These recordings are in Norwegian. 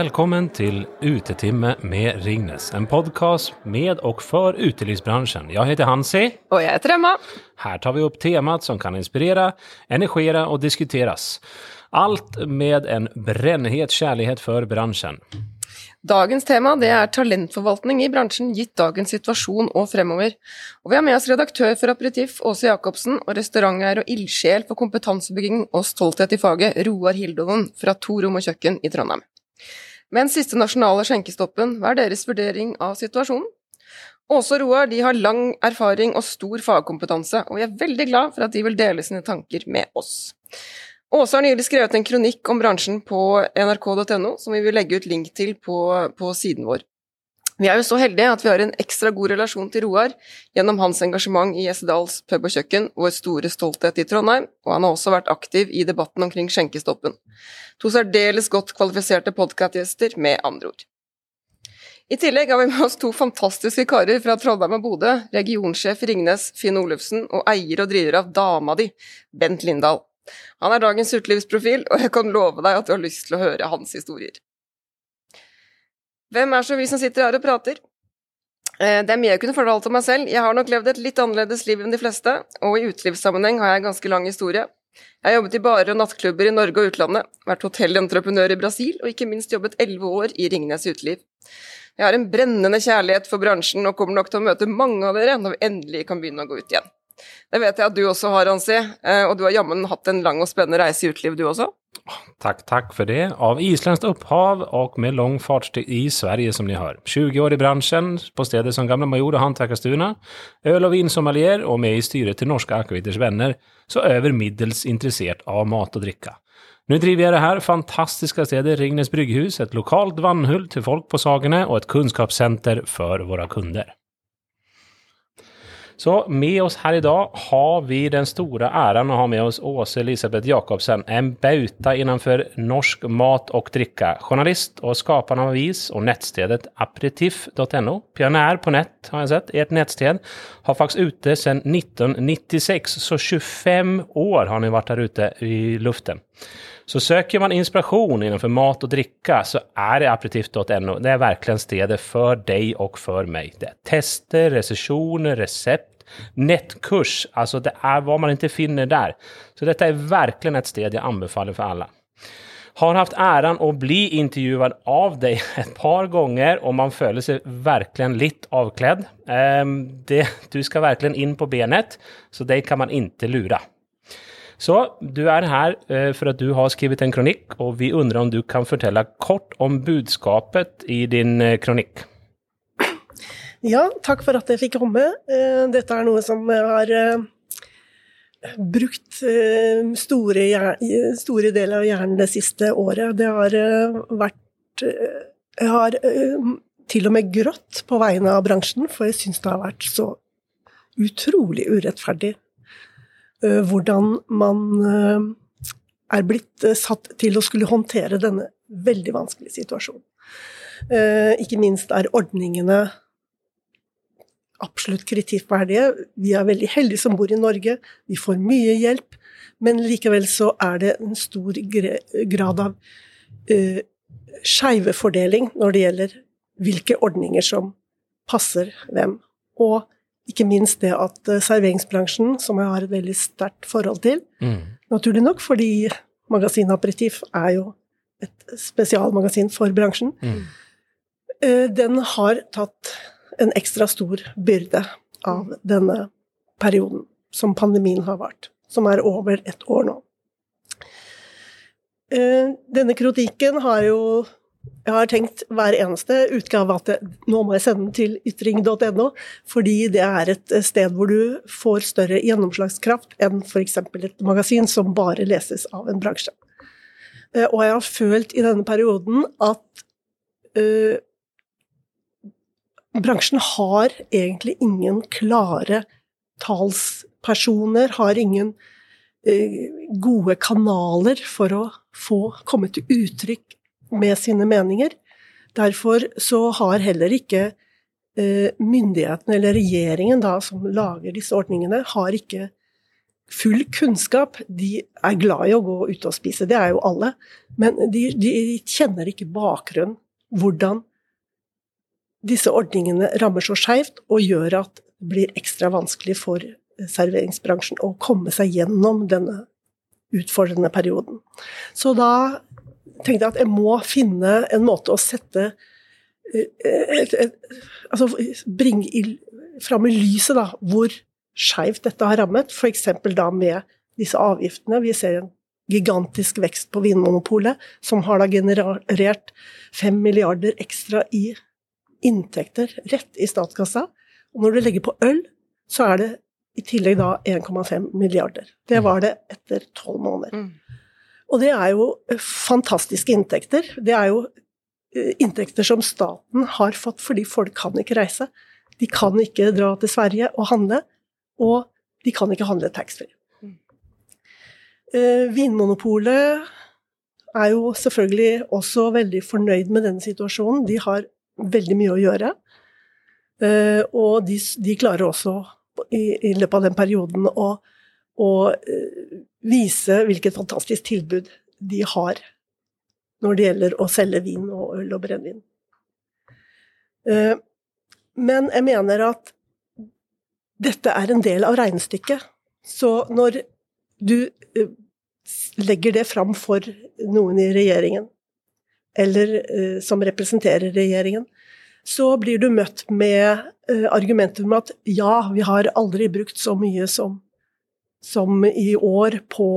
Välkommen till Utetimme med Ringnes, en podcast med och för utelivsbranschen. Jag heter Hansi. Och jag heter Emma. Här tar vi upp temat som kan inspirera, engagera och diskuteras. Allt med en brännhet kärlighet för branschen. Dagens tema det er talentforvaltning i bransjen gitt dagens situasjon og fremover. Og vi har med oss redaktør for Aperitif Åse Jacobsen og restauranteier og ildsjel for kompetansebygging og stolthet i faget Roar Hildoven fra To rom og kjøkken i Trondheim. Med den siste nasjonale skjenkestoppen, hva er deres vurdering av situasjonen? Åse og Roar de har lang erfaring og stor fagkompetanse, og vi er veldig glad for at de vil dele sine tanker med oss. Åse har nylig skrevet en kronikk om bransjen på nrk.no, som vi vil legge ut link til på, på, siden vår. Vi er jo så heldige at vi har en ekstra god relasjon til Roar gjennom hans engasjement i Esedals pub og kjøkken, vår store stolthet i Trondheim, og han har også vært aktiv i debatten omkring skjenkestoppen. To særdeles godt kvalifiserte podkastgjester, med andre ord. I tillegg har vi med oss to fantastiske karer fra Trondheim og Bodø, regionsjef Ringnes Finn Olufsen og eier og driver av Dama di, Bent Lindahl. Han er dagens utelivsprofil, og jeg kan love deg at du har lyst til å høre hans historier. Hvem er så vi som sitter her og prater? Eh, det er mye jeg kunne fortalt om meg selv. Jeg har nok levd et litt annerledes liv enn de fleste, og i utelivssammenheng har jeg en ganske lang historie. Jeg har jobbet i barer og nattklubber i Norge og utlandet, vært hotellentreprenør i Brasil, og ikke minst jobbet elleve år i Ringnes Uteliv. Jeg har en brennende kjærlighet for bransjen og kommer nok til å møte mange av dere når vi endelig kan begynne å gå ut igjen. Det vet jeg at du også har, Hansi. Eh, og du har jammen hatt en lang og spennende reise i uteliv, du også? Tack, tack för det. Av isländskt upphav och med lång fartstid i Sverige som ni hör. 20 år i branschen på steder som Gamla Major och Hantverkarstuna. Öl och vinsommelier och med i styret till Norska Akeviters vänner. Så över middels intresserad av mat och dricka. Nu driver jag det här fantastiska stedet Ringnes Brygghus, ett lokalt vannhull till folk på Sagene och ett kunskapscenter för våra kunder. Så med oss her i dag har vi den store æren å ha med oss Åse Elisabeth Jacobsen, en bauta innenfor norsk mat og drikke. Journalist og skaper av avis og nettstedet aperitif.no. Pionær på nett, har jeg sett. Ert nettsted har faktisk ute siden 1996, så 25 år har ni vært der ute i luften. Så søker man inspiration innenfor mat og drikke, så er det aperitif.no. Det er virkelig stedet for deg og for meg. Det er tester, resesjoner, resept, nettkurs. Altså det er hva man ikke finner der. Så dette er virkelig et sted jeg anbefaler for alle. Har hatt æren å bli intervjuet av deg et par ganger, og man føler seg virkelig litt avkledd. Ehm, det, du skal virkelig inn på benet, så det kan man ikke lure. Så du er her eh, for at du har skrevet en kronikk, og vi undrer om du kan fortelle kort om budskapet i din eh, kronikk. Ja, takk for at jeg fikk komme. Eh, dette er noe som har brukt store, store deler av hjernen det siste året. Det har vært Jeg har til og med grått på vegne av bransjen, for jeg syns det har vært så utrolig urettferdig hvordan man eh, er blitt eh, satt til å skulle håndtere denne veldig vanskelige situasjonen. Ikke minst er ordningene absolutt kritikkverdige. Vi er veldig heldige som bor i Norge, vi får mye hjelp, men likevel så er det en stor grad av uh, skeivefordeling når det gjelder hvilke ordninger som passer hvem. Og ikke minst det at eh, serveringsbransjen, som jeg har et veldig sterkt forhold til, mm. naturlig nok, fordi Magasin Aperitif er jo et spesialmagasin for bransjen, mm. Eh, den har tatt en ekstra stor byrde av denne perioden som pandemien har vart, som er over et år nå. Eh, denne kritikken har jo jeg har tenkt hver eneste utgave at nå må jeg sende den til ytring.no, fordi det er et sted hvor du får større gjennomslagskraft enn f.eks. et magasin som bare leses av en bransje. Eh, og jeg har følt i denne perioden at uh, bransjen har egentlig ingen klare talspersoner, har ingen uh, gode kanaler for å få komme til uttrykk med sine meninger. Derfor så har heller ikke eh, myndighetene, eller regjeringen da, som lager disse ordningene, har ikke full kunnskap. De er glad i å gå ut og spise, det er jo alle. Men de, de kjenner ikke bakgrunnen. Hvordan disse ordningene rammer så skeivt og gjør at det blir ekstra vanskelig for serveringsbransjen å komme seg gjennom denne utfordrende perioden. Så da tenkte jeg at jeg må finne en måte å sette et, et, et, Altså bringe fram i lyset da, hvor skeivt dette har rammet, f.eks. da med disse avgiftene. Vi ser en gigantisk vekst på Vinmonopolet, som har da generert fem milliarder ekstra i inntekter rett i statskassa. Og når du legger på øl, så er det i tillegg da 1,5 milliarder. Det var det etter tolv måneder. Mm. Og det er jo fantastiske inntekter. Det er jo eh, inntekter som staten har fått fordi folk kan ikke reise. De kan ikke dra til Sverige og handle og de kan ikke handle taxfree. Mm. Eh, Vinmonopolet er jo selvfølgelig også veldig fornøyd med denne situasjonen. De har veldig mye å gjøre. Eh, og de, de klarer også i, i, løpet av den perioden å, å eh, vise hvilket fantastisk tilbud de har når det gjelder å selge vin og øl og brennevin. Eh, men jeg mener at dette er en del av regnestykket. Så når du eh, legger det fram for noen i regjeringen, eller som representerer regjeringen, så blir du møtt med argumentet om at ja, vi har aldri brukt så mye som, som i år på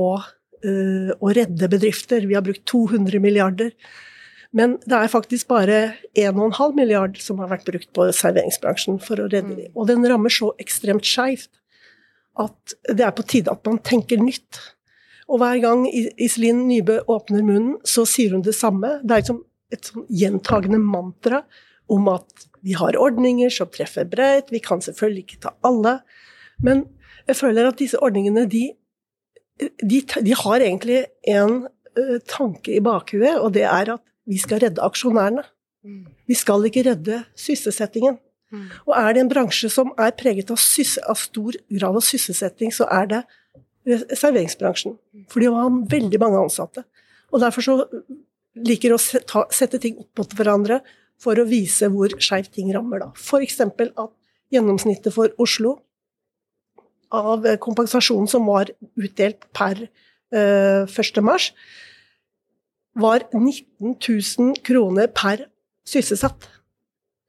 å redde bedrifter. Vi har brukt 200 milliarder. Men det er faktisk bare 1,5 milliard som har vært brukt på serveringsbransjen for å redde dem. Mm. Og den rammer så ekstremt skeivt at det er på tide at man tenker nytt. Og hver gang Iselin Nybø åpner munnen, så sier hun det samme. Det er liksom et sånn gjentagende mantra om at vi har ordninger som treffer bredt, vi kan selvfølgelig ikke ta alle. Men jeg føler at disse ordningene, de, de, de har egentlig en uh, tanke i bakhuet, og det er at vi skal redde aksjonærene. Mm. Vi skal ikke redde sysselsettingen. Mm. Og er det en bransje som er preget av, av stor grad av sysselsetting, så er det serveringsbransjen. For de har veldig mange ansatte. Og derfor så liker å sette ting opp mot hverandre for å vise hvor skeivt ting rammer. da. F.eks. at gjennomsnittet for Oslo av kompensasjonen som var utdelt per uh, eh, 1.3, var 19 000 kroner per sysselsatt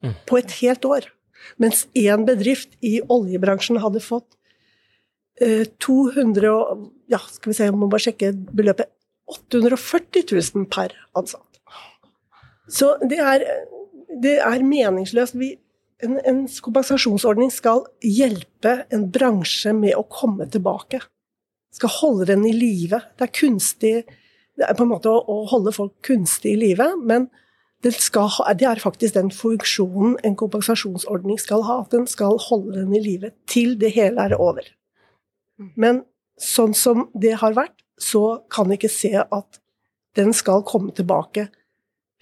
mm. på et helt år. Mens én bedrift i oljebransjen hadde fått eh, 200 og, Ja, skal vi se, jeg må bare sjekke beløpet. 840 000 per ansatt. Så det er, det er meningsløst. Vi, en, en, kompensasjonsordning skal hjelpe en bransje med å komme tilbake. Skal holde den i live. Det er kunstig det er på en måte å, å holde folk kunstig i live, men det, ha, det, er faktisk den funksjonen en kompensasjonsordning skal ha. At den skal holde den i live til det hele er over. Men sånn som det har vært, så kan vi ikke se at den skal komme tilbake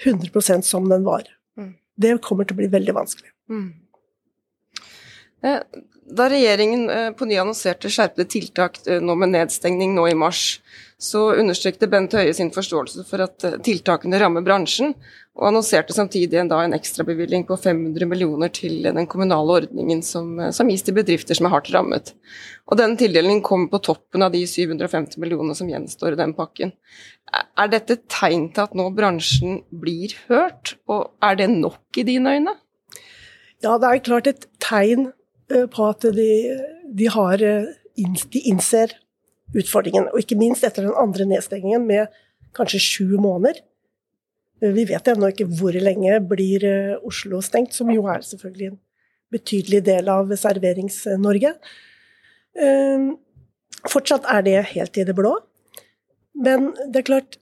100% som den var. Mm. Det kommer til å bli veldig vanskelig. Mm. Eh, da regjeringen eh, på ny annonserte skjerpede tiltak eh, nå med nedstengning nå i mars, så understrekte Bent Høie sin forståelse for at tiltakene rammer bransjen, og annonserte samtidig en, da, en ekstrabevilgning på 500 millioner til den kommunale ordningen som, som, gis til bedrifter som er hardt rammet. Og Denne tildelingen kommer på toppen av de 750 millionene som gjenstår i den pakken. Er dette tegn til at nå bransjen blir hørt, og er det nok i dine øyne? Ja, det er klart et tegn Eh, på at de, de, har, eh, de innser utfordringen. Og ikke minst etter den andre nedstengingen med kanskje sju måneder. Eh, vi vet ennå ikke hvor lenge blir Oslo stengt, som jo er selvfølgelig en betydelig del av Serverings-Norge. Fortsatt er det helt i det blå. Men det er klart,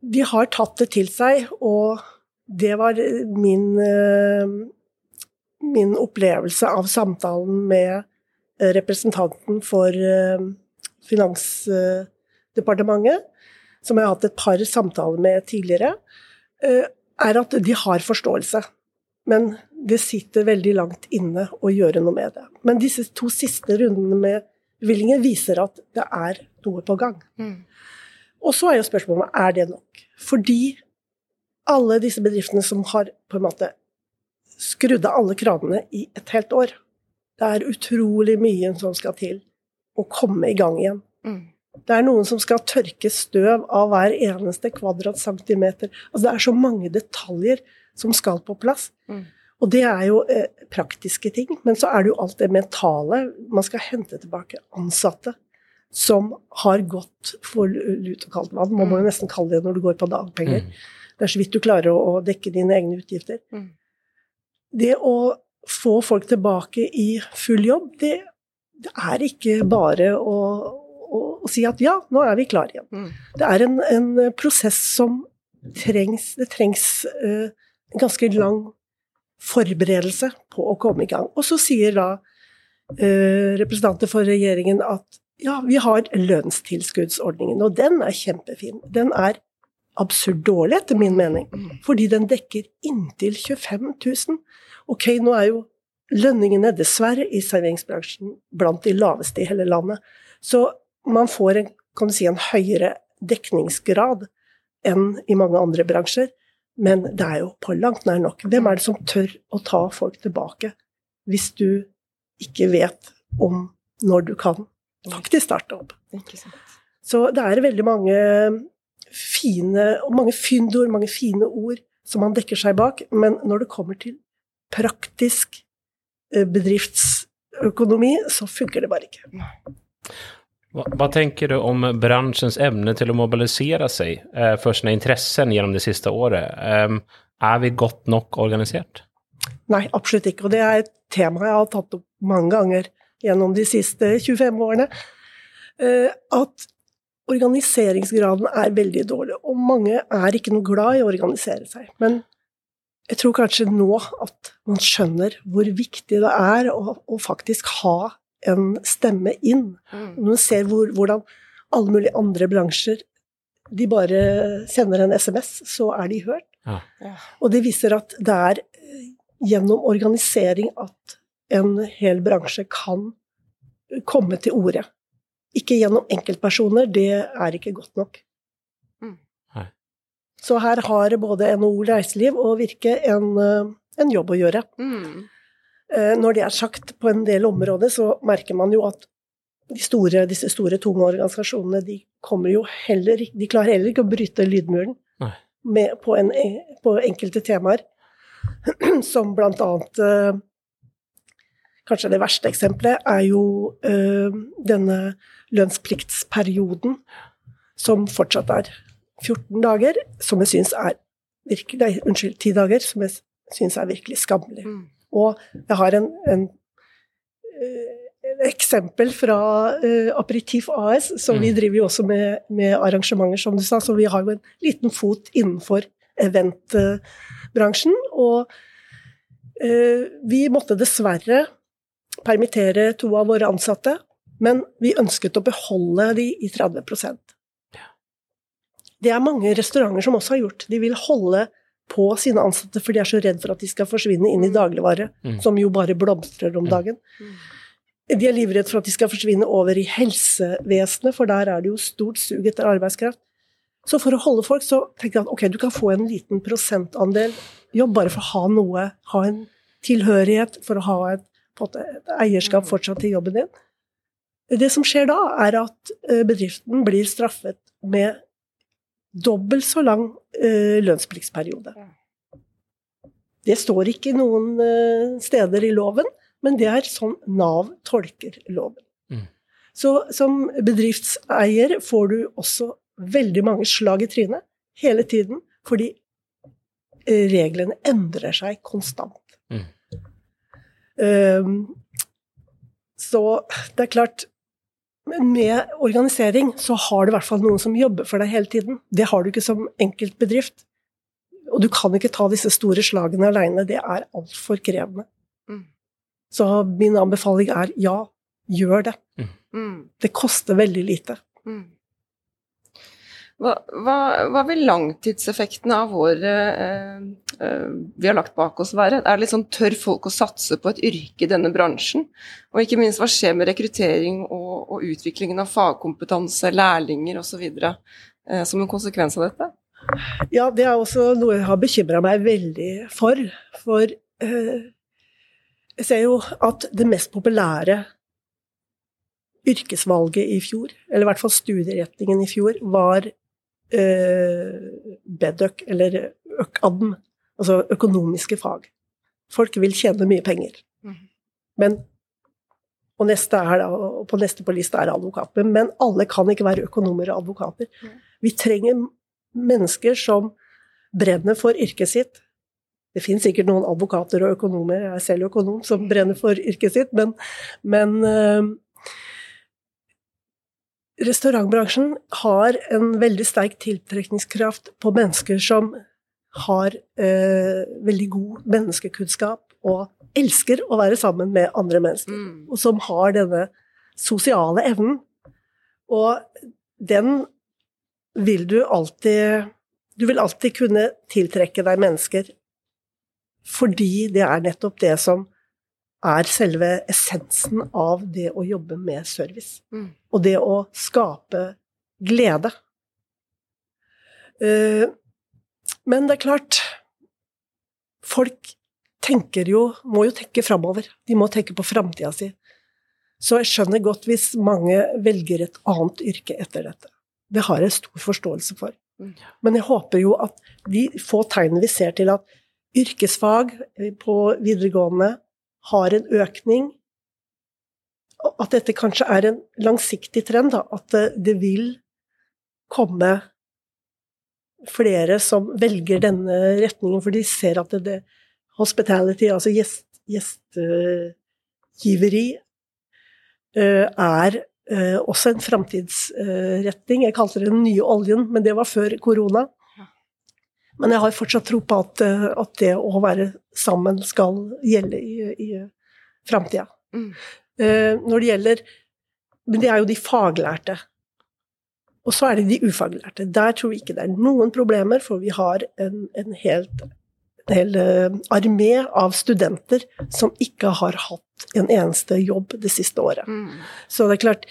de har tatt det til seg, og det var min min opplevelse av samtalen med eh, representanten for eh, Finansdepartementet, som jeg har hatt et par samtaler med tidligere, eh, er at de har forståelse. Men det sitter veldig langt inne å gjøre noe med det. Men disse to siste rundene med bevilgninger viser at det er noe på gang. Mm. Og så er jo spørsmålet er det nok. Fordi alle disse bedriftene som har på en måte skrudd av alle kranene i et helt år, det er utrolig mye som skal til å komme i gang igjen. Mm. Det er noen som skal tørke støv av hver eneste kvadratcentimeter. Altså det er så mange detaljer som skal på plass. Mm. Og det er jo eh, praktiske ting, men så er det jo alt det mentale. Man skal hente tilbake ansatte som har gått for lut og kaldt vann. Man må jo nesten kalle det når du går på dagpenger. Mm. Det er så vidt du klarer å, å dekke dine egne utgifter. Mm. Det å få folk tilbake i full jobb, det, det er ikke bare å, å, å si at ja, nå er vi klare igjen. Mm. Det er en, en prosess som trengs Det trengs uh, en ganske lang forberedelse på å komme i gang. Og så sier da uh, representanter for regjeringen at ja, vi har lønnstilskuddsordningen, og den er kjempefin. Den er absurd dårlig, etter min mening, Mm. fordi den dekker inntil 25 000. Ok, nå er jo lønningene dessverre i serveringsbransjen blant de laveste i hele landet, så man får en, kan du si, en høyere dekningsgrad enn i mange andre bransjer, men det er jo på langt nær nok. Hvem er det som tør å ta folk tilbake hvis du ikke vet om når du kan faktisk starte opp? Så det er veldig mange fine, mange fyndord, mange fine ord som man dekker seg bak, men når det kommer til praktisk eh, bedriftsøkonomi, så funker det bare ikke. Hva, hva tenker du om bransjens evne til å mobilisere seg eh, for sine interesser gjennom det siste året? Eh, er vi godt nok organisert? Nei, absolutt ikke. Og det er et tema jeg har tatt opp mange ganger gjennom de siste 25 årene. eh, At organiseringsgraden er veldig dårlig, og mange er ikke noe glad i å organisere seg. Men jeg tror kanskje nå at man skjønner hvor viktig det er å, å faktisk ha en stemme inn. Mm. Når man ser hvor, hvordan alle mulige andre bransjer de bare sender en SMS, så er de hørt. Ja. Og det viser at det er eh, gjennom organisering at en hel bransje kan komme til orde. Ikke gjennom enkeltpersoner, det er ikke godt nok. Mm. Så her har både NHO Reiseliv og Virke en, eh, en jobb å gjøre. Mm. Eh, Når det er sagt på en del områder, så merker man jo at de store, disse store, tunge organisasjonene de kommer jo heller ikke- De klarer heller ikke å bryte lydmuren med, på, en, på enkelte temaer, som blant annet eh, Kanskje det verste eksempelet er jo eh, denne lønnspliktsperioden, som fortsatt er 14 dager, som jeg syns er virkelig Nei, unnskyld, 10 dager, som jeg syns er virkelig skammelig. Mm. Og jeg har en, en, eh, eksempel fra uh, Aperitif AS, vi Mm. driver jo også med, med arrangementer, som du sa, så vi har jo en liten fot innenfor eventbransjen. Og uh, vi måtte dessverre permittere to av våre ansatte, men vi ønsket å beholde de i 30% Det er mange restauranter som også har gjort. De vil holde på sine ansatte, for de er så redd for at de skal forsvinne inn i dagligvare, Mm. som jo bare blomstrer om Mm. dagen. Mm. De er livredde for at de skal forsvinne over i helsevesenet, for der er det jo stort sug etter arbeidskraft. Så for å holde folk, så tenkte jeg at ok, du kan få en liten prosentandel jobb bare for å ha noe, ha en tilhørighet, for å ha et, på en måte, eierskap Mm. fortsatt til jobben din. Det som skjer da, er at eh, bedriften blir straffet med dobbelt så lang eh, lønnspliktsperiode. Det står ikke noen eh, steder i loven, men det er sånn Nav tolker loven. Mm. Så som bedriftseier får du også veldig mange slag i trynet hele tiden, fordi reglene endrer seg konstant. Mm. Um, så det er klart med organisering så har du i hvert fall noen som jobber for deg hele tiden. Det har du ikke som enkeltbedrift. Og du kan ikke ta disse store slagene aleine. Det er altfor krevende. Mm. Så min anbefaling er ja, gjør det. Mm. Det koster veldig lite. Mm. Hva, hva, hva vil langtidseffektene av året eh, eh, vi har lagt bak oss være? Er det litt sånn tør folk å satse på et yrke i denne bransjen? Og ikke minst, hva skjer med rekruttering og, og utviklingen av fagkompetanse, lærlinger osv. Eh, som en konsekvens av dette? Ja, det er også noe jeg har bekymra meg veldig for. For eh, jeg ser jo at det mest populære yrkesvalget i fjor, eller i hvert fall studieretningen i fjor, var BEDØK, eller ØKADM, altså økonomiske fag. Folk vil tjene mye penger. Mm. Men og, neste er, og på neste på lista er advokater. Men alle kan ikke være økonomer og advokater. Vi trenger mennesker som brenner for yrket sitt. Det finnes sikkert noen advokater og økonomer, jeg er selv økonom, som brenner for yrket sitt, men, men uh, restaurantbransjen har en veldig sterk tiltrekningskraft på mennesker som har eh, veldig god menneskekunnskap og elsker å være sammen med andre mennesker, mm. og som har denne sosiale evnen. Og den vil du alltid Du vil alltid kunne tiltrekke deg mennesker fordi det er nettopp det som er selve essensen av det å jobbe med service. Mm. Og det å skape glede. Uh, men det er klart Folk tenker jo, må jo tenke framover. De må tenke på framtida si. Så jeg skjønner godt hvis mange velger et annet yrke etter dette. Det har jeg stor forståelse for. Mm. Men jeg håper jo at de få tegnene vi ser til at yrkesfag på videregående har en økning, at dette kanskje er en langsiktig trend, da, at det vil komme flere som velger denne retningen, for de ser at det, det hospitality, altså gjest, gjestgiveri, eh, er eh, også en framtidsretning. Jeg kalte det den nye oljen, men det var før korona. Men jeg har fortsatt tro på at, eh, at det å være sammen skal gjelde i, i framtida. Mm. Når det gjelder Men det er jo de faglærte. Og så er det de ufaglærte. Der tror jeg ikke det er noen problemer, for vi har en, en helt hel eh, armé av studenter som ikke har hatt en eneste jobb det siste året. Mm. Så det er klart,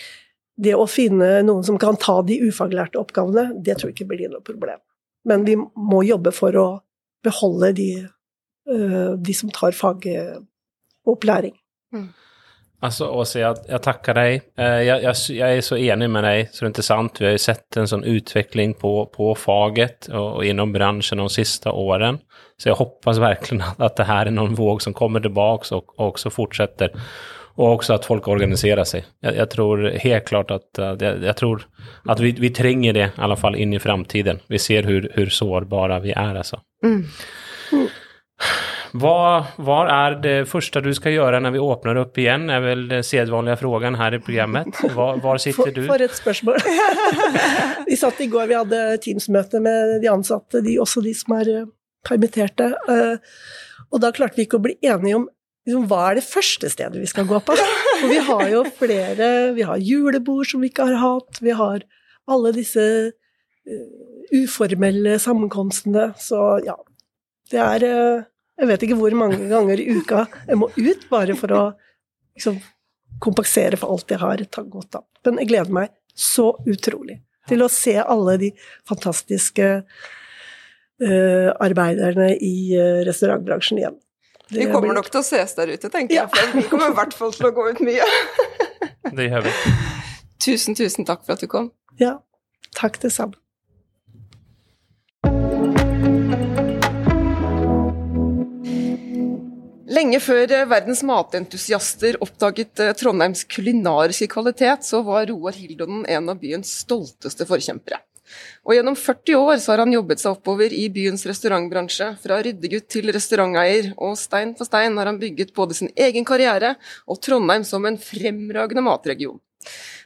det å finne noen som kan ta de ufaglærte oppgavene, det tror jeg ikke blir noe problem. Men vi må jobbe for å beholde de, eh, de som tar fagopplæring. Mm. Altså, Åse, jeg, jeg takker deg. Eh, jeg, jeg, jeg, er så enig med deg, så det er ikke sant. Vi har jo sett en sånn utvikling på, på faget og, og innom bransjen de siste årene. Så jeg håper virkelig at det her er noen våg som kommer tilbake og, og også fortsetter. Og også at folk organiserer seg. Jeg, tror helt klart at jeg, tror at vi, vi, trenger det, i alle fall inn i framtiden. Vi ser hvor sårbare vi er, altså. Mm. Hva, hva, er det første du skal gjøre når vi åpner opp igjen, er vel den sedvanlige spørsmålet her i programmet. Hva, hvor sitter du? For, for et spørsmål. vi satt i går, vi hadde Teams-møte med de ansatte, de, også de som er uh, permitterte. Uh, og da klarte vi ikke å bli enige om liksom, hva er det første stedet vi skal gå på. For vi har jo flere Vi har julebord som vi ikke har hatt, vi har alle disse uh, uformelle sammenkomstene. Så ja, det er jeg vet ikke hvor mange ganger i uka jeg må ut bare for å liksom, kompensere for alt jeg har tatt godt av. Men jeg gleder meg så utrolig til å se alle de fantastiske uh, arbeiderne i uh, restaurantbransjen igjen. Det vi kommer nok til å ses der ute, tenker ja. jeg. For vi kommer i hvert fall til å gå ut mye. det gjør vi. Tusen, tusen takk for at du kom. Ja. Takk det samme. Lenge før eh, verdens matentusiaster oppdaget eh, Trondheims kulinariske kvalitet, så var Roar Hildonen en av byens stolteste forkjempere. Og Gjennom 40 år har han jobbet seg oppover i byens restaurantbransje, fra ryddegutt til restauranteier, og stein for stein har han bygget både sin egen karriere og Trondheim som en fremragende matregion.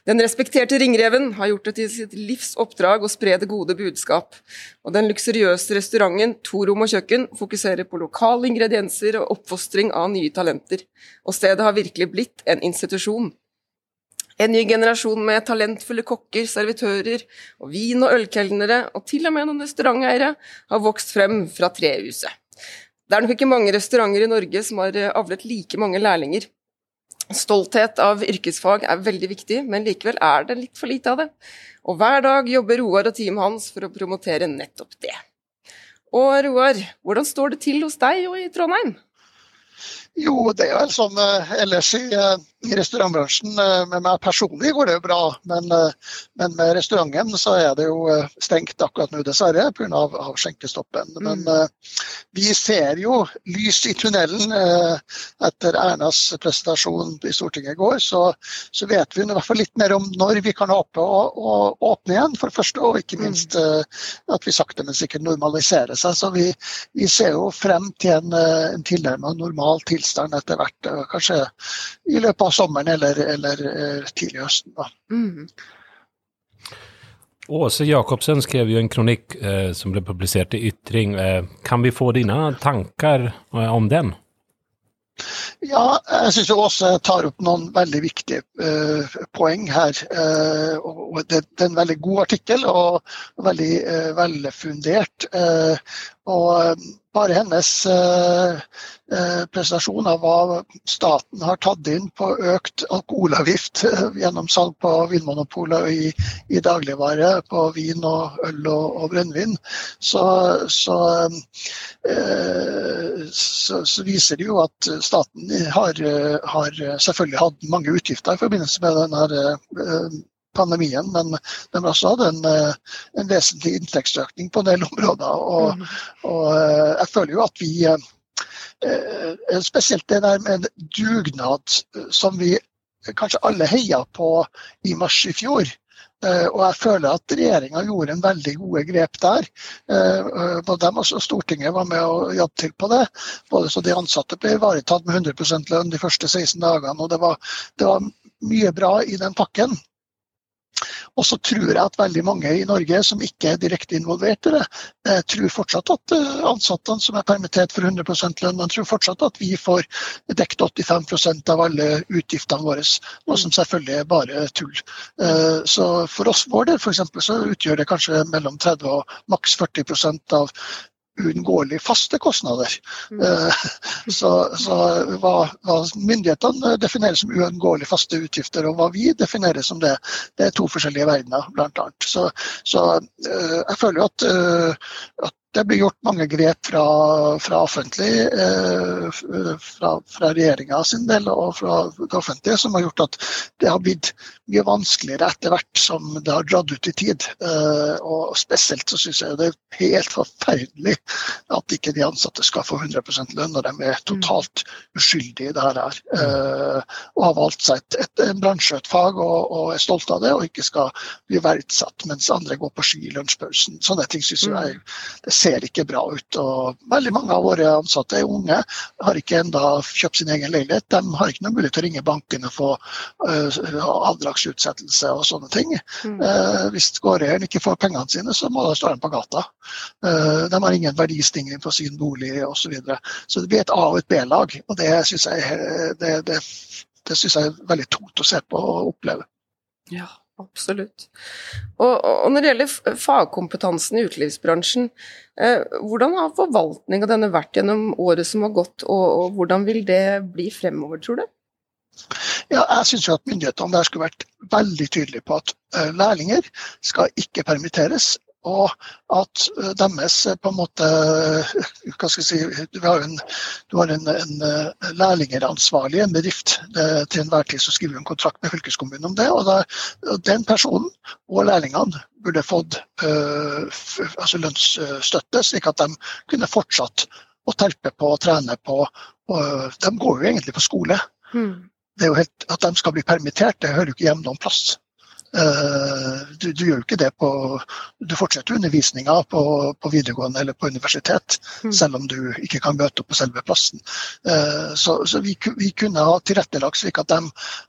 Den respekterte ringreven har gjort det til sitt livs oppdrag å spre det gode budskap, og den luksuriøse restauranten To rom og kjøkken fokuserer på lokale ingredienser og oppfostring av nye talenter, og stedet har virkelig blitt en institusjon. En ny generasjon med talentfulle kokker, servitører og vin- og ølkelnere, og til og med noen restauranteiere, har vokst frem fra trehuset. Det er nok ikke mange restauranter i Norge som har avlet like mange lærlinger. Stolthet av yrkesfag er veldig viktig, men likevel er det litt for lite av det. Og hver dag jobber Roar og teamet hans for å promotere nettopp det. Og Roar, hvordan står det til hos deg og i Trondheim? Jo, det er vel sånn uh, ellers i, uh, i restaurantbransjen. Uh, med meg personlig går det jo bra, men, men, med restauranten så er det jo stengt akkurat nå, dessverre, pga. Av, av skjenkestoppen. Mm. Men vi ser jo lys i tunnelen. etter Ernas presentasjon i Stortinget i går, så, så, vet vi i hvert fall litt mer om når vi kan håpe å, å åpne igjen, for det første. Og ikke minst uh, at vi sakte, men sikkert normaliserer seg. Så vi, vi ser jo frem til en, en tilnærmet normal tilstand tilstand etter hvert. Eh, kanskje i løpet av sommeren eller, eller eh, tidlig høsten. Mm. Åse Jacobsen skrev jo en kronikk eh, som ble publisert i Ytring. Eh, kan vi få dine tanker eh, om den? Ja, jeg syns Åse tar opp noen veldig viktige eh, poeng her. Eh, og det, det, er en veldig god artikkel og, og veldig eh, velfundert. Og bare hennes eh, eh, presentasjon av hva staten har tatt inn på økt alkoholavgift eh, gjennom salg på Vinmonopolet i, i dagligvare på vin og øl og, og brennevin, så, så, eh, så, så, viser det jo at staten har, har, selvfølgelig hatt mange utgifter i forbindelse med denne eh, pandemien, men de har også hatt en, eh, en, vesentlig inntektsøkning på en del områder. Og, mm. og eh, jeg føler jo at vi eh, Spesielt det der med dugnad som vi kanskje alle heia på i mars i fjor. Og jeg føler at regjeringa gjorde en veldig gode grep der. Både dem og Stortinget var med og jobbet til på det. Både så de ansatte ble ivaretatt med 100 lønn de første 16 dagene. og det var, det var mye bra i den pakken. Og så tror jeg at veldig mange i Norge som ikke er direkte involvert i det, eh, tror fortsatt at eh, ansatte som er permittert for 100% lønn, tror fortsatt at vi får dekket 85% av alle utgiftene våre. Noe som selvfølgelig er bare tull. Eh, så for oss vår del f.eks. så utgjør det kanskje mellom 30 og maks 40% av uunngåelig faste kostnader. Mm. Eh, så, så hva, hva, myndighetene definerer som uunngåelig faste utgifter, og hva vi definerer som det, det er to forskjellige verdener, bl.a. Så, så eh, jeg føler jo at, eh, at det blir gjort mange grep fra, fra offentlig, eh, fra, fra regjeringa sin del og fra det offentlige, som har gjort at det har blitt mye vanskeligere etter hvert som det har dratt ut i tid. Eh, og Spesielt så syns jeg det er helt forferdelig at ikke de ansatte skal få 100 lønn når de er totalt uskyldige i det her. Eh, og har valgt seg et, et, en bransje, et fag, og, og, er stolt av det, og ikke skal bli verdsatt mens andre går på ski i lunsjpausen. Sånne ting syns jeg det ser ikke bra ut. og Veldig mange av våre ansatte er unge, har ikke enda kjøpt sin egen leilighet. De har ikke noen mulighet til å ringe banken og få uh, avdragsutsettelse og sånne ting. Mm. Uh, hvis gårdeieren ikke får pengene sine, så må de stå på gata. Uh, de har ingen verdistigning på sin bolig osv. Så, videre. så det blir et A- og et B-lag. og Det syns jeg, det, det, det synes jeg er veldig tungt å se på og oppleve. Ja, Absolutt. Og, og, når det gjelder fagkompetansen i utelivsbransjen, eh, hvordan har forvaltninga denne vært gjennom året som har gått, og, og hvordan vil det bli fremover, tror du? Ja, jeg syns at myndighetene der skulle vært veldig tydelige på at eh, lærlinger skal ikke permitteres og at eh, deres eh, på en måte eh, hva skal jeg si, Du har en, du har en, en lærlingeransvarlig i en bedrift. Til enhver tid så skriver du en kontrakt med fylkeskommunen om det. og da, Den personen og lærlingene burde fått øh, altså lønnsstøtte, slik at de kunne fortsatt å terpe på og trene på. Og de går jo egentlig på skole. Mm. Det er jo helt, At de skal bli permittert, det hører jo ikke hjemme noen plass. Eh, du, du, gjør jo ikke det på Du fortsetter undervisninga på, på, videregående eller på universitet, mm. selv om du ikke kan møte opp på selve plassen. Eh, så, så vi, vi, kunne ha tilrettelagt slik at de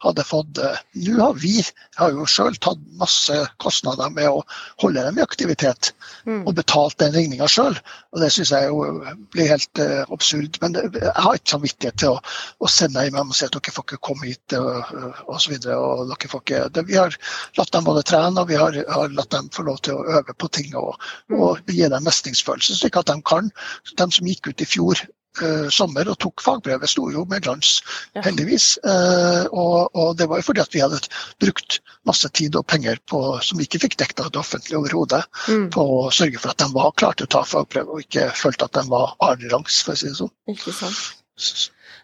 hadde fått eh, Nå har vi har jo sjøl tatt masse kostnader med å holde dem i aktivitet, mm. og betalt den regninga sjøl. Og det syns jeg jo blir helt uh, absurd. Men det, jeg har ikke samvittighet til å, å sende hjem og si at dere får ikke komme hit og osv. Vi har latt dem både trene og vi har, har, latt dem få lov til å øve på ting og, og gi dem mestringsfølelse, slik at de kan. De som gikk ut i fjor uh, sommer og tok fagbrevet, sto jo med glans, Ja. heldigvis. Uh, og, og, det var jo fordi at vi hadde brukt masse tid og penger på, som vi ikke fikk dekket av det offentlige overhodet, Mm. på å sørge for at de var klare til å ta fagbrevet, og ikke følte at de var annenrangs, for å si det sånn. Ikke sant.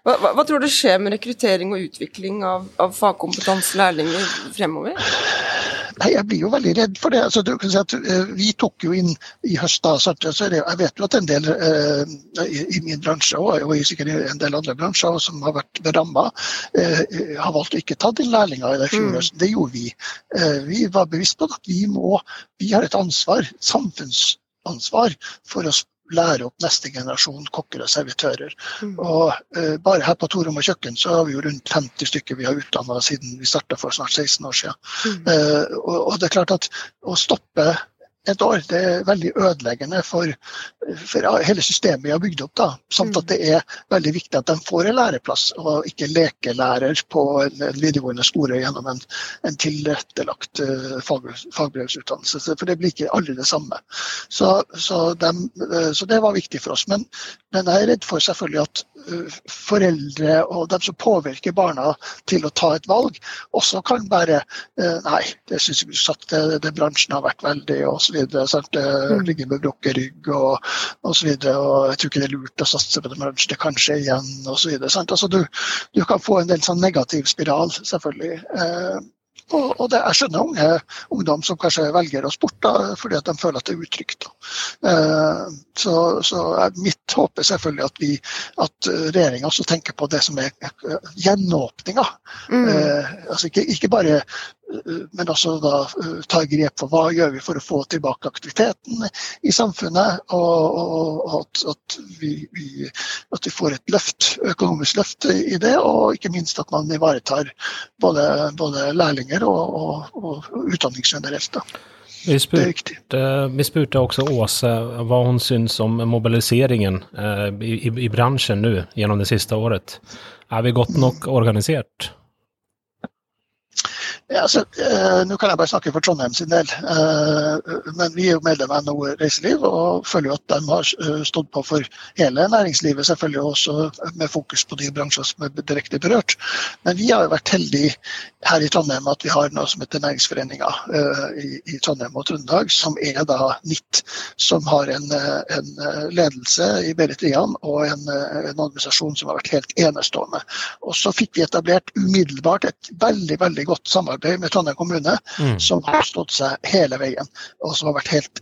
Hva, hva, hva tror du skjer med rekruttering og utvikling av, av fagkompetanse lærlinger fremover? Nei, Jeg blir jo veldig redd for det. Altså, du kan si at eh, Vi tok jo inn i høst, da, så jeg vet jo at en del eh, i, min bransje og, og i sikkert i en del andre bransjer som har vært ramma, eh, har valgt å ikke ta inn lærlinger i det fjor Mm. høsten. Det gjorde vi. Eh, vi var bevisst på at vi må, vi har et ansvar, samfunnsansvar, for å lære opp neste generasjon kokker og servitører. Mm. Og uh, Bare her på Torom og kjøkken så har vi jo rundt 50 stykker vi har utdanna siden vi starta for snart 16 år siden. Mm. Uh, og, og det er klart at å stoppe et år, det er veldig ødeleggende for, for hele systemet vi har bygd opp. da, Samt Mm. at det er veldig viktig at de får en læreplass, og ikke lekelærer på en, en videregående skole gjennom en, en tilrettelagt eh, fag, fagbrevsutdannelse. For det blir ikke aldri det samme. Så, så, de, eh, så det var viktig for oss. Men, men jeg er redd for selvfølgelig at foreldre og dem som påvirker barna til å ta et valg, også kan bare eh, Nei, det syns vi at det, det bransjen har vært veldig og så videre. Sant? Mm. Ligger med brukket rygg og, og så videre. Og jeg tror ikke det er lurt å satse på den bransjen. Det kan skje igjen og så videre. Sant? Altså, du, du kan få en del sånn negativ spiral, selvfølgelig. Eh, og, og det, jeg skjønner unge ungdom som kanskje velger å sporte fordi at de føler at det er utrygt. Da. Eh, så, så er mitt håp er selvfølgelig at, vi, at regjeringa også tenker på det som er eh, gjenåpninga. Mm. Eh, altså ikke, ikke bare eh, men også da eh, ta grep for hva gjør vi for å få tilbake aktiviteten i samfunnet. Og, og, og at, at, vi, vi, at vi får et løft, økonomisk løft i det. Og ikke minst at man ivaretar både, både lærlinger og, og, utdanning generelt. Da. Vi spurte, vi spurte også Åse hva hun syns om mobiliseringen eh, i, i, i bransjen nå gjennom det siste året. Er vi godt nok organisert? Ja, altså, eh, Nå kan jeg bare snakke for Trondheim sin del, eh, men vi er jo medlem av NHO Reiseliv og føler jo at de har eh, stått på for hele næringslivet, selvfølgelig også med fokus på de bransjer som er direkte berørt. Men vi har jo vært heldige her i Trondheim at vi har noe som heter Næringsforeninga eh, i, i Trondheim og Trøndelag, som er da NIT, som har en, eh, en eh, ledelse i Berit Rian og en, en administrasjon som har vært helt enestående. Og så fikk vi etablert umiddelbart et veldig, veldig godt samarbeid med Trondheim kommune, Mm. som har stått seg hele veien, og som har vært helt,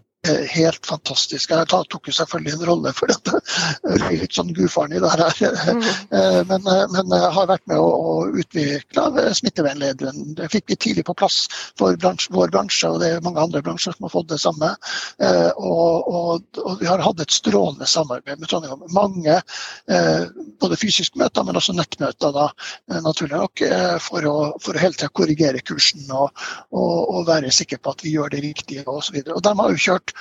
helt fantastisk. Jeg tok jo selvfølgelig en rolle for dette. Blir litt sånn gudfaren i det her. Eh, Men, eh, men jeg har vært med å, utvikle smittevernlederen. Det fikk vi tidlig på plass for bransje, vår bransje, og det er mange andre bransjer som har fått det samme. Eh, Og, og, og vi har hatt et strålende samarbeid med Trondheim. Mange eh, både fysiske møter, men også nettmøter, da, eh, naturlig nok, eh, for å, for å hele tida korrigere kursen og, og være sikker på at vi gjør det riktige osv. De har jo kjørt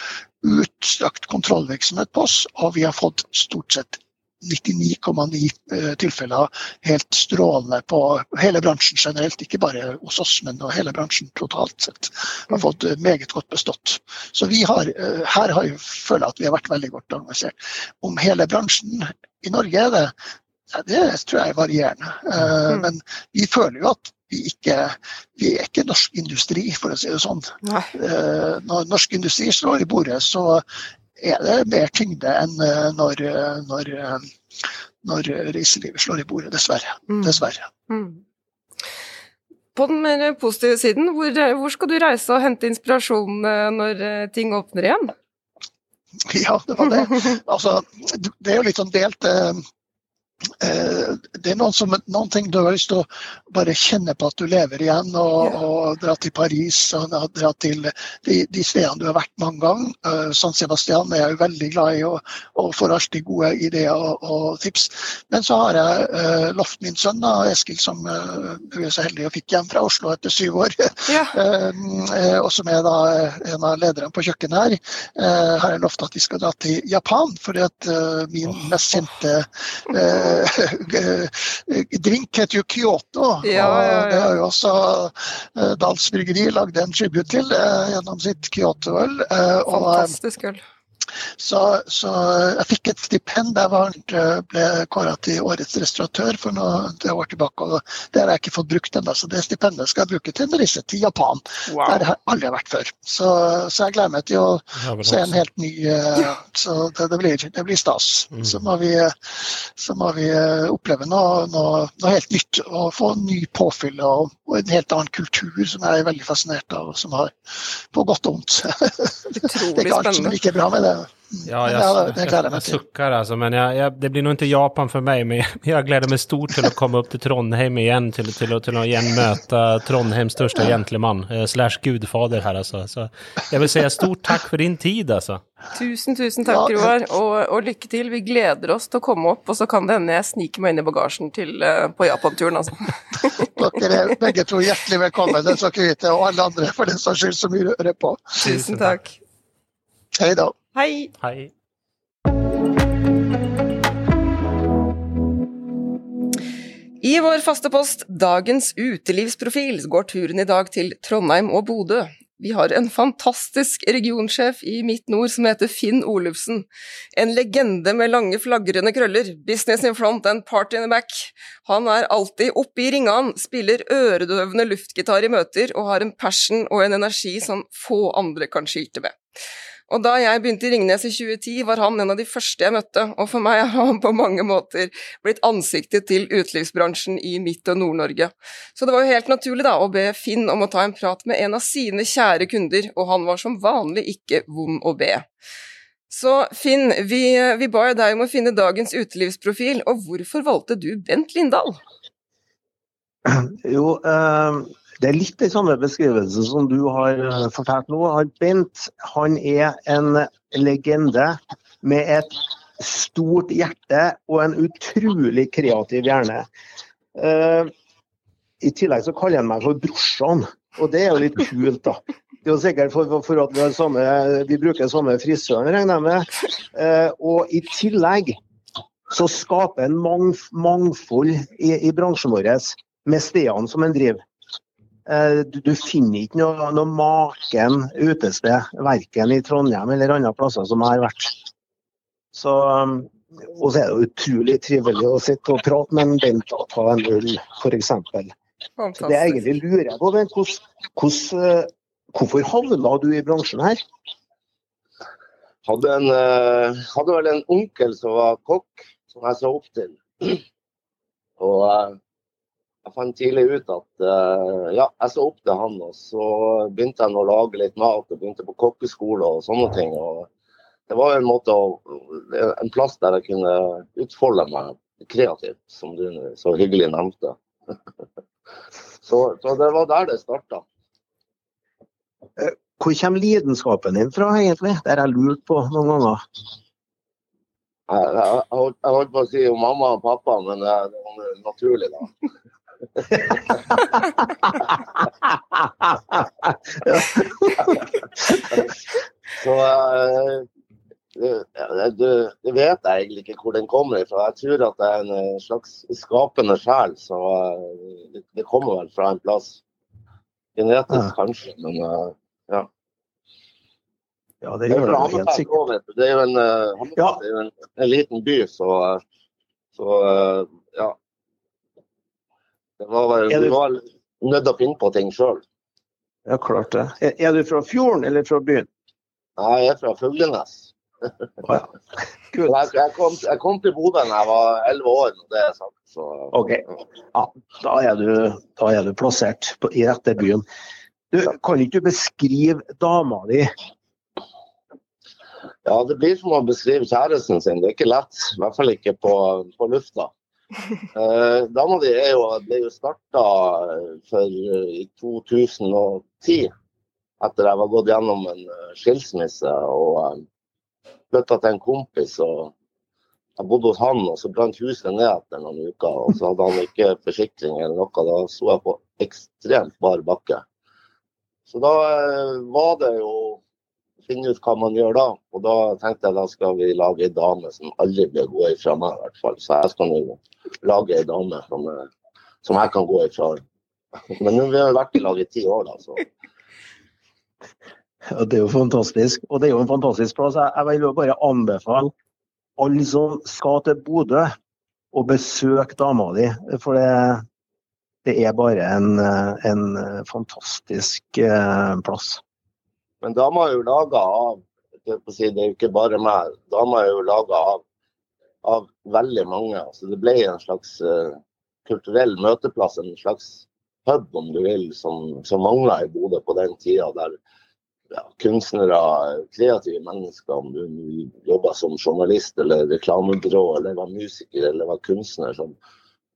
utstrakt kontrollvirksomhet på oss, og vi har fått stort sett 99,9 eh, tilfeller helt strålende på hele bransjen generelt, ikke bare hos oss, men hele bransjen totalt sett. Har fått eh, meget godt bestått. Så vi har, eh, her har jeg føler at vi har vært veldig godt organisert. Om hele bransjen i Norge er det, ja, det tror jeg er varierende. Mm. Men vi føler jo at vi ikke vi er ikke norsk industri, for å si det sånn. Nei. Eh, Når norsk industri slår i bordet, så er det mer tyngde enn eh, når, eh, når, når reiselivet slår i bordet, dessverre. Mm. dessverre. Mm. På den mer positive siden, hvor, hvor skal du reise og hente inspirasjon når ting åpner igjen? Ja, det var det. Altså, det er jo litt sånn delt. Eh, eh, Det er noen, som, noen ting du har lyst til å bare kjenne på at du lever igjen, og, og dra til Paris og dra til de, de stedene du har vært mange ganger. Eh, San Sebastian er jeg jo veldig glad i og, og får alltid gode ideer og, og tips. Men så har jeg uh, lovt min sønn da, Eskil, som uh, er så heldig og fikk hjem fra Oslo etter syv år, Ja. Eh, eh, og som er da eh, en av lederne på kjøkkenet her, uh, har jeg lovt at vi skal dra til Japan. Fordi at eh, min mest kjente eh, drink heter jo Kyoto. Ja, ja, ja. Og det har jo også eh, Dals Bryggeri lagd en tribute til eh, gjennom sitt Kyoto-øl. eh, eh, Fantastisk øl. Så, så, jeg fikk et stipend. der Jeg ble kåra til årets restauratør for noe, det år tilbake. og Det har jeg ikke fått brukt ennå, så det stipendet skal jeg bruke til en reise til Japan. Wow. Der har jeg aldri vært før. Så, så, jeg gleder meg til å se en helt ny uh, Så det, det, blir, det, blir, stas. Mm. Så, må vi, så, må vi, eh, oppleve noe, noe, noe, helt nytt og få ny påfyll og, og, en helt annen kultur som jeg er veldig fascinert av, og som har på godt og vondt. det er ikke alt som er like bra med det. Ja, jag, jag, jag, jag suckar alltså, Men det blir nog inte Japan for meg. Men jeg gleder meg stort til å komme opp til Trondheim igjen. Til, till, til, till å igen möta Trondheims største gentleman. Eh, slash gudfader her, alltså. Så jeg vil si stort takk for din tid, alltså. Tusen, tusen takk, Roar. Og, og, lykke til. Vi gleder oss til å komme opp. Og så kan det hende jeg sniker meg inn i bagasjen til, uh, på Japan-turen, altså. Dere er begge to hjertelig velkommen. den skal ikke vite, og alle andre for den saks skyld som hører på. Tusen takk. Hei da. Hei. Hei. I vår faste post Dagens utelivsprofil går turen i dag til Trondheim og Bodø. Vi har en fantastisk regionsjef i Midt Nord som heter Finn Olufsen. En legende med lange, flagrende krøller. Business in front and party in the back. Han er alltid oppe i ringene, spiller øredøvende luftgitar i møter og har en passion og en energi som få andre kan skilte med. Og da jeg begynte i Ringnes i 2010, var han en av de første jeg møtte, og for meg har han på mange måter blitt ansiktet til utelivsbransjen i Midt- og Nord-Norge. Så det var jo helt naturlig da å be Finn om å ta en prat med en av sine kjære kunder, og han var som vanlig ikke vond å be. Så Finn, vi, vi ba deg om å finne dagens utelivsprofil, og hvorfor valgte du Bent Lindahl? Jo, eh, det er litt den samme beskrivelse som du har eh, fortalt nå. Bent han er en legende med et stort hjerte og en utrolig kreativ hjerne. Uh, I tillegg så kaller han meg for brorsan, og det er jo litt kult, da. Det er jo sikkert for, for at vi, samme, vi, bruker samme frisøren, regner jeg med. Uh, og i tillegg så skaper en mangf mangfold i, i bransjen vår med stedene som en driver. Eh, du, du finner ikke noe, noe maken utested, verken i Trondheim eller andre plasser som jeg har vært. Så, um, og så er det utrolig trivelig å sitte og prate med en Bent og ta en øl, f.eks. Det jeg egentlig lurer på, Bent, eh, hvorfor havna du i bransjen her? Hadde, en, uh, hadde vel en onkel som var kokk, som jeg så opp til. Og jeg fant tidlig ut at uh, ja, jeg så opp til han, og så begynte jeg å lage litt mat og begynte på kokkeskole og sånne ting. og Det var en måte å, en plass der jeg kunne utfolde meg kreativt, som du så hyggelig nevnte. så, så, det var der det starta. Eh, hvor kommer lidenskapen din fra, egentlig? Det har jeg lurt på noen ganger. Jeg, jeg, jeg holdt på å si mamma og pappa, men det, det var naturlig, da. Så du, det, det, vet jeg egentlig ikke hvor den kommer fra. Jeg tror at det er en eh, slags skapende sjel. Så det, kommer vel fra en plass. Genetisk kanskje, men ja. Ja, det gjør det helt sikkert. Det er jo en, en, liten by, så, så ja. Det var, du... du var nødt til å finne på ting sjøl. Ja, klart det. Er, er, du fra fjorden eller fra byen? Nei, jeg er fra Fuglenes. Oh, ja. jeg, jeg, kom, jeg, kom, til Bodø da jeg var elleve år. det er sagt. Så, OK. Ja, da, er du, da er du plassert på, i rette byen. Du, kan ikke du beskrive dama di? Ja, det blir som å beskrive kjæresten sin. Det er ikke lett. I hvert fall ikke på, på lufta. Uh, Dama di ble jo starta for uh, i 2010, etter jeg var gått gjennom en uh, skilsmisse og flytta til en kompis. og Jeg bodde hos han, og så brant huset ned etter noen uker. og Så hadde han ikke forsikring eller noe. Da sto jeg på ekstremt bar bakke. Så da var det jo finne ut hva man gjør da. Og da tenkte jeg da skal vi lage ei dame som aldri blir gå ifra meg, i hvert fall. Så jeg skal nå lage ei dame som, som, jeg kan gå ifra. Men nå har vi vært i lag i ti år, da, så. Ja, det er jo fantastisk. Og det er jo en fantastisk plass. Jeg, vil bare anbefale alle som skal til Bodø, å besøke dama di. For det, det er bare en, en fantastisk eh, plass. Men dama er jo laga av det er jo ikke bare meg. Dama er jo laga av, av, veldig mange. Så det ble en slags uh, kulturell møteplass, en slags pub om du vil, som, som mangla i Bodø på den tida. der ja, kunstnere, kreative mennesker, om du jobba som journalist eller reklamebyrå eller var musiker eller var kunstner, som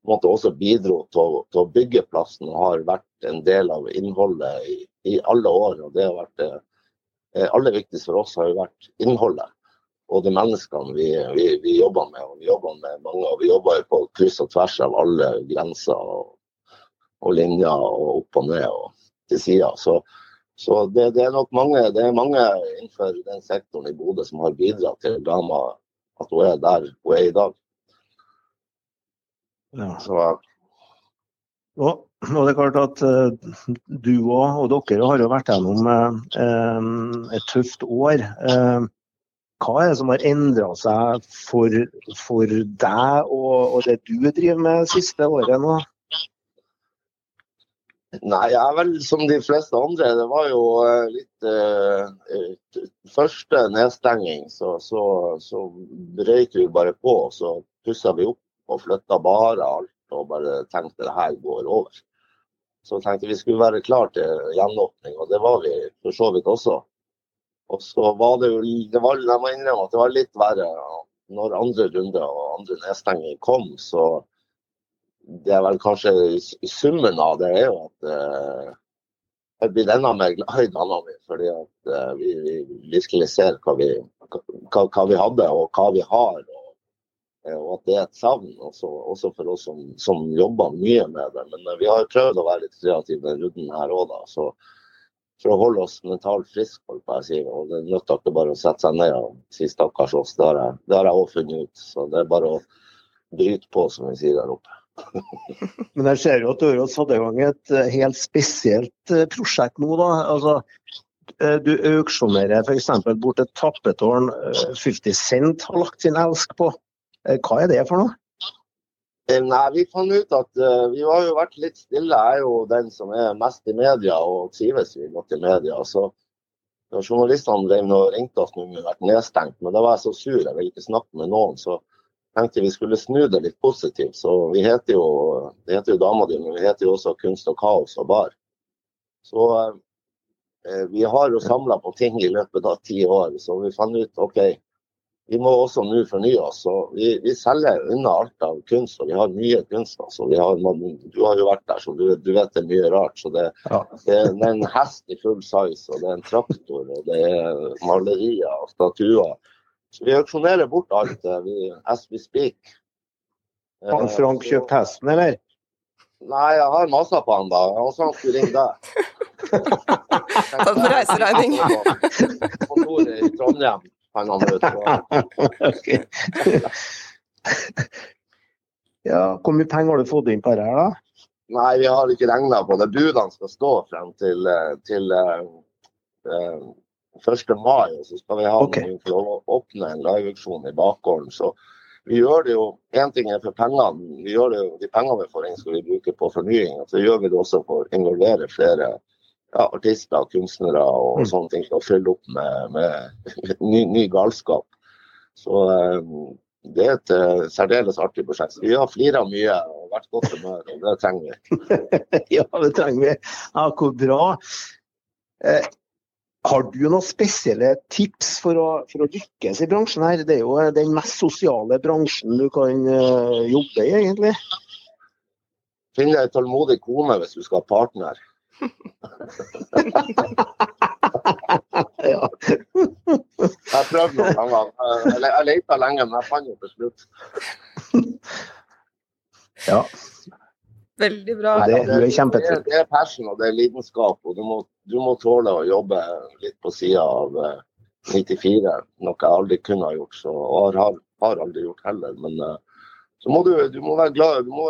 måtte også bidro til til å, bygge plassen og har vært en del av innholdet i, i alle år. og Det har vært eh, aller viktigste for oss har jo vært innholdet og de menneskene vi, vi, vi jobber med. og Vi jobber med mange, og vi jobber på kryss og tvers av alle grenser og, og linjer og opp og ned og til sida. Så, så det, det, er nok mange, det er mange innenfor den sektoren i Bodø som har bidratt til dama at hun er der hun er i dag. Ja. Så, og, og, det er klart at uh, du og, og, dere har jo vært gjennom uh, et tøft år. Uh, hva er det som har endra seg for, for deg og, og, det du driver med siste året nå? Nei, jeg er vel som de fleste andre. Det var jo eh, litt uh, Første nedstenging, så, så, så brøyt vi bare på. Så pussa vi opp og flytta bare alt og bare tenkte det her går over. Så tenkte vi skulle være klar til gjenåpning, og det var vi for så vidt også. Og så var det jo det var, Jeg må innrømme at det var litt verre når andre runde og andre nedstenging kom. Så det er vel kanskje summen av det er jo at eh, jeg blir enda mer glad i dama mi. Fordi at eh, vi, vi, virkelig ser hva vi, hva, hva vi, hadde og hva vi har. Og, og at det er et savn, også, også for oss som, som, jobber mye med det. Men eh, vi har prøvd å være litt kreative med runden her òg, da. Så for å holde oss mentalt friske, holdt jeg si. Og det nytter ikke bare å sette seg ned og si stakkars oss. Det har jeg òg funnet ut. Så det er bare å bryte på, som vi sier der oppe. Men jeg ser jo at du har satt i gang et eh, helt spesielt eh, prosjekt nå. da. Altså, eh, du auksjonerer f.eks. bort et tappetårn 50 Cent har lagt sin elsk på. Hva er det for noe? Eh, nei, vi fant ut at uh, vi har jo vært litt stille. Jeg er jo den som er mest i media og trives vi godt i media. Så når journalistene ringte oss når vi vært nedstengt, men da var jeg så sur, jeg ville ikke snakke med noen. Så tenkte vi skulle snu det litt positivt. Så vi heter jo, det heter jo Dama di, men vi heter jo også Kunst og kaos og bar. Så uh, vi har jo samla på ting i løpet av ti år, så vi fant ut OK, vi må også nå fornye oss. og vi, vi, selger unna alt av kunst, og vi har mye kunst. Altså. Har, du har jo vært der, så du, du, vet det er mye rart. så det, ja. det, det, er en hest i full size, og det er en traktor, og det er malerier og statuer. Så vi auksjonerer bort alt vi, as we speak. Har Frank kjøpt hesten, eller? Nei, jeg har masa på han da. Og så han skulle ringe deg. Ta en reiseregning. Kontoret i Trondheim kan han okay. ja, Hvor mye penger har du fått inn på det her, da? Nei, vi har ikke regna på det. Budene skal stå frem til, til uh, uh, 1. mai. Og så skal vi ha okay. for å åpne en liveauksjon i bakgården. Så vi gjør det jo Én ting er for pengene. vi gjør det jo, De pengene vi får inn, skal vi bruke på fornying. Så gjør vi det også for å involvere flere ja, artister, kunstnere og mm. sånne ting å fylle opp med, med ny, ny, galskap. Så um, det er et uh, særdeles artig prosjekt. Vi har flira mye og vært godt humør, og det trenger vi. ja, det trenger vi. Ja, hvor bra. Eh, har du noen spesielle tips for å, for å, lykkes i bransjen her? Det er jo den mest sosiale bransjen du kan uh, jobbe i, egentlig. Finn deg en tålmodig kone hvis du skal ha partner ja. Jeg prøvde noen ganger. Jeg, jeg leita lenge, men jeg fant det til slutt. Ja. Veldig bra. Nei, det, det, det, det, er passion og det er lidenskap. og Du må, du må tåle å jobbe litt på sida av 94, eh, noe jeg aldri kunne ha gjort. Så, og har, har aldri gjort heller. Men uh, så må du, du må være glad, du må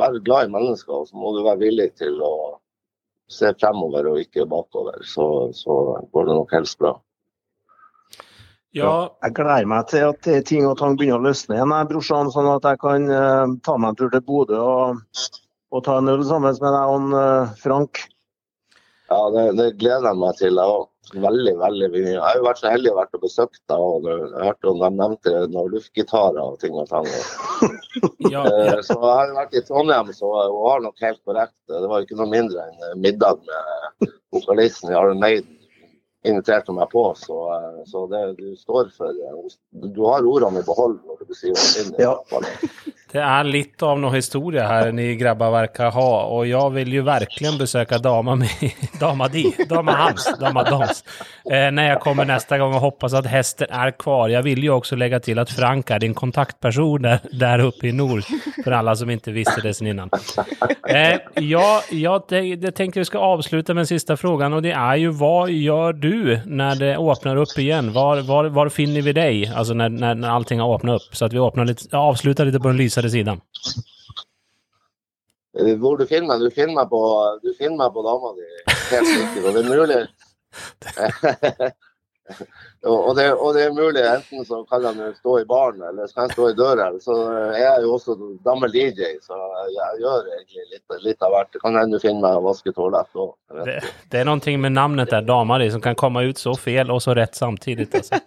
være glad i mennesker, og så må du være villig til å ser fremover og ikke bakover, så, så går det nok helst bra. Ja, Jeg gleder meg til at ting og tang begynner å løsne igjen, brorsan, sånn at jeg kan uh, ta meg en tur til Bodø og, og ta en øl sammen med deg og eh, Frank. Ja, det, det gleder jeg meg til. Jeg òg. Veldig, veldig mye. Jeg har jo vært så heldig å vært og besøkt deg. og Jeg hørte om de nevnte noen luftgitarer og ting og tang. ja, ja. Så jeg har jo vært i Trondheim, så hun har nok helt korrekt. Det var jo ikke noe mindre enn middag med vokalisten i Iron Maiden inviterte meg på. Så, eh, så det du står for eh, Du har ordene i behold når du sier det. Ja. Det er litt av noe historie her ni grabbar verkar ha og jeg vil jo virkelig besøke Dama mi, Dama Di, Dama Hans, Dama Dans. Eh, når jeg kommer neste gang og hoppas at hesten er kvar. Jeg vil jo også legge til at Frank er din kontaktperson der, der oppe i nord, for alle som ikke visste det sen innan. Eh, ja, jeg, det, det vi skal avsluta med den sista frågan og det er jo hva gjør du når det åpner opp igjen? Var finner vi deg, altså når, når, allting har åpnet opp? Så at vi åpner litt, avslutar litt på den lysare sidan. side? Hvor du finner meg? Du finner meg på, du finner meg på dama di, helt sikkert. Og det er mulig og, det, og det er mulig, enten så kan han stå i baren, eller så kan han stå i døra. Så jeg er jo også gammel DJ, så jeg gjør egentlig litt, litt av hvert. Det kan hende du finner meg og vasker toalett òg. Det, det er noe med namnet dama di som kan komme ut så fel og så rett samtidig. Alltså.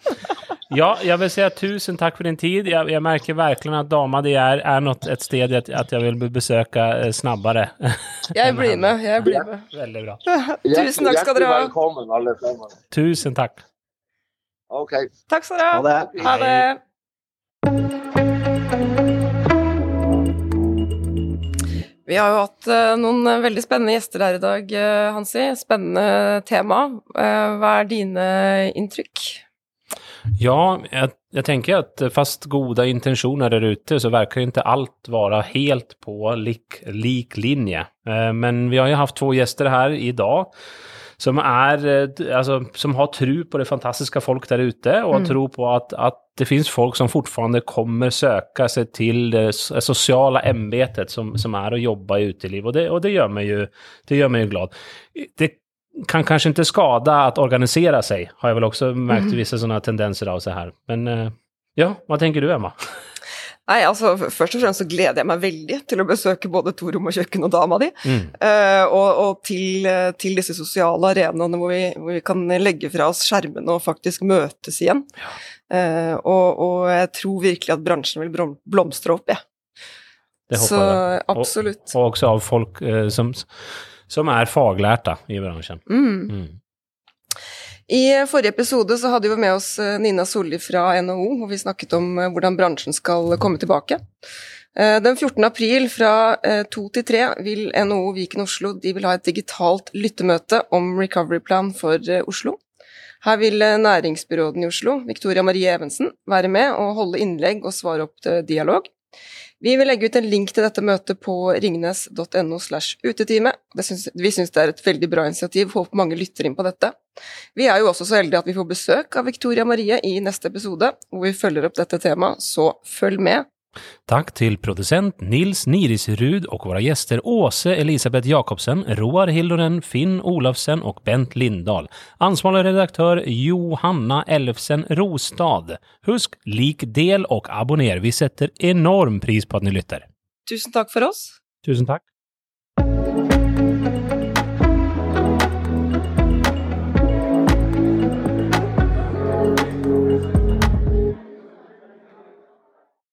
Ja, jag vill säga tusen tack för din tid. Jag, jag märker verkligen att Damadi är, är något, ett steg att, att jag vill besöka eh, snabbare. Jeg blir med. Jeg blir med. Väldigt bra. Tusen takk skal dere ha. velkommen, alle sammen. Tusen tack. OK. Takk skal dere Ha ha. det. Ha det. Vi har jo hatt eh, noen eh, veldig spennende gjester her i dag, Hansi. Spennende tema. Hva er dine inntrykk? Ja, jag, jag tänker att fast goda intentioner där ute så verkar ikke inte allt vara helt på lik, lik linje. Eh, Men vi har ju haft två gäster här idag som, är, eh, alltså, som har tro på det fantastiska folk där ute och Mm. tro på att, att det finns folk som fortfarande kommer söka sig till det sociala ämbetet som, som är att jobba i uteliv. Och det, och det, gör mig ju, det gör mig ju glad. Det kan kanskje ikke skade å organisere seg, har jeg vel også också märkt visse sånne tendenser av så her. Men eh, ja, hva tenker du Emma? Nei, altså Først og fremst så gleder jeg meg veldig til å besøke både Torom og kjøkken og dama di. Mm. Uh, og og til, eh, til disse sosiale arenaene hvor vi, hvor vi kan legge fra oss skjermene og faktisk møtes igjen. Eh, og, og jeg tror virkelig at bransjen vil blomstre opp, jeg. Det Så jeg. Och, absolutt. Og, også av folk uh, som, som er faglært da, i bransjen. Mm. Mm. I forrige episode så hadde vi med oss eh, Nina Solli fra NHO, hvor vi snakket om eh, hvordan bransjen skal komme tilbake. Eh, Den 14. april fra 2 til 3 vil NHO Viken Oslo de vil ha et digitalt lyttemøte om recovery plan for eh, Oslo. Her vil eh, næringsbyråden i Oslo, Victoria Marie Evensen, være med og holde innlegg og svare opp til dialog. Vi vil legge ut en link til dette møtet på ringnes.no slash utetime. Vi syns det er et veldig bra initiativ, håper mange lytter inn på dette. Vi er jo også så heldige at vi får besøk av Victoria Marie i neste episode, hvor vi følger opp dette temaet, så følg med. Tack till producent Nils Nirisrud och våra gäster Åse Elisabeth Jakobsen, Roar Hildonen, Finn Olofsen och Bent Lindahl. Ansvarig redaktör Johanna Elfsen Rostad. Husk, lik, del och abonner. Vi sätter enorm pris på att ni lytter. Tusen takk for oss. Tusen tack.